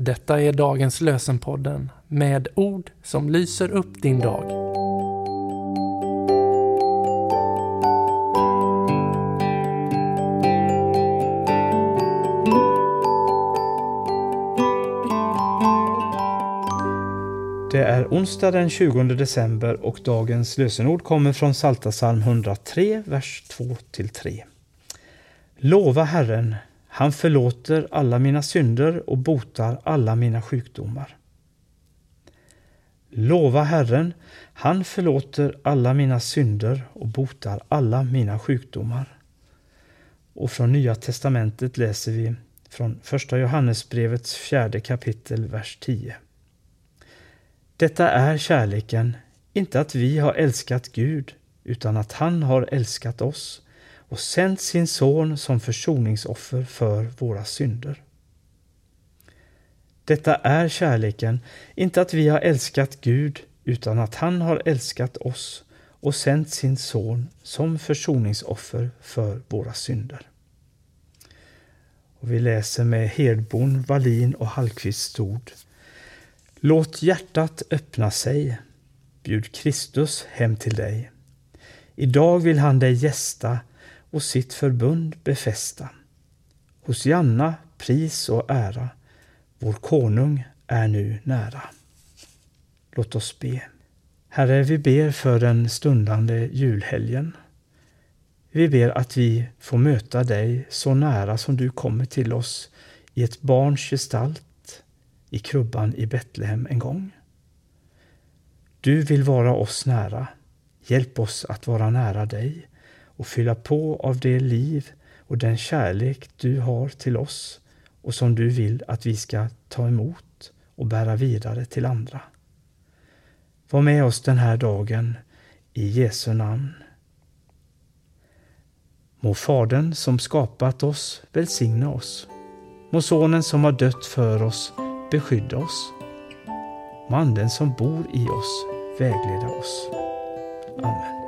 Detta är dagens lösenpodden med ord som lyser upp din dag. Det är onsdag den 20 december och dagens lösenord kommer från Psaltarpsalm 103, vers 2-3. Lova Herren, han förlåter alla mina synder och botar alla mina sjukdomar. Lova Herren, han förlåter alla mina synder och botar alla mina sjukdomar. Och från Nya testamentet läser vi från Första Johannesbrevets fjärde kapitel, vers 10. Detta är kärleken, inte att vi har älskat Gud, utan att han har älskat oss och sänt sin son som försoningsoffer för våra synder. Detta är kärleken, inte att vi har älskat Gud, utan att han har älskat oss och sänt sin son som försoningsoffer för våra synder. Och vi läser med Hedbom, Wallin och Hallqvists ord. Låt hjärtat öppna sig. Bjud Kristus hem till dig. Idag vill han dig gästa och sitt förbund befästa. Hos Janna pris och ära. Vår konung är nu nära. Låt oss be. Herre, vi ber för den stundande julhelgen. Vi ber att vi får möta dig så nära som du kommer till oss i ett barns gestalt i krubban i Betlehem en gång. Du vill vara oss nära. Hjälp oss att vara nära dig och fylla på av det liv och den kärlek du har till oss och som du vill att vi ska ta emot och bära vidare till andra. Var med oss den här dagen i Jesu namn. Må Fadern som skapat oss välsigna oss. Må Sonen som har dött för oss beskydda oss. Må Anden som bor i oss vägleda oss. Amen.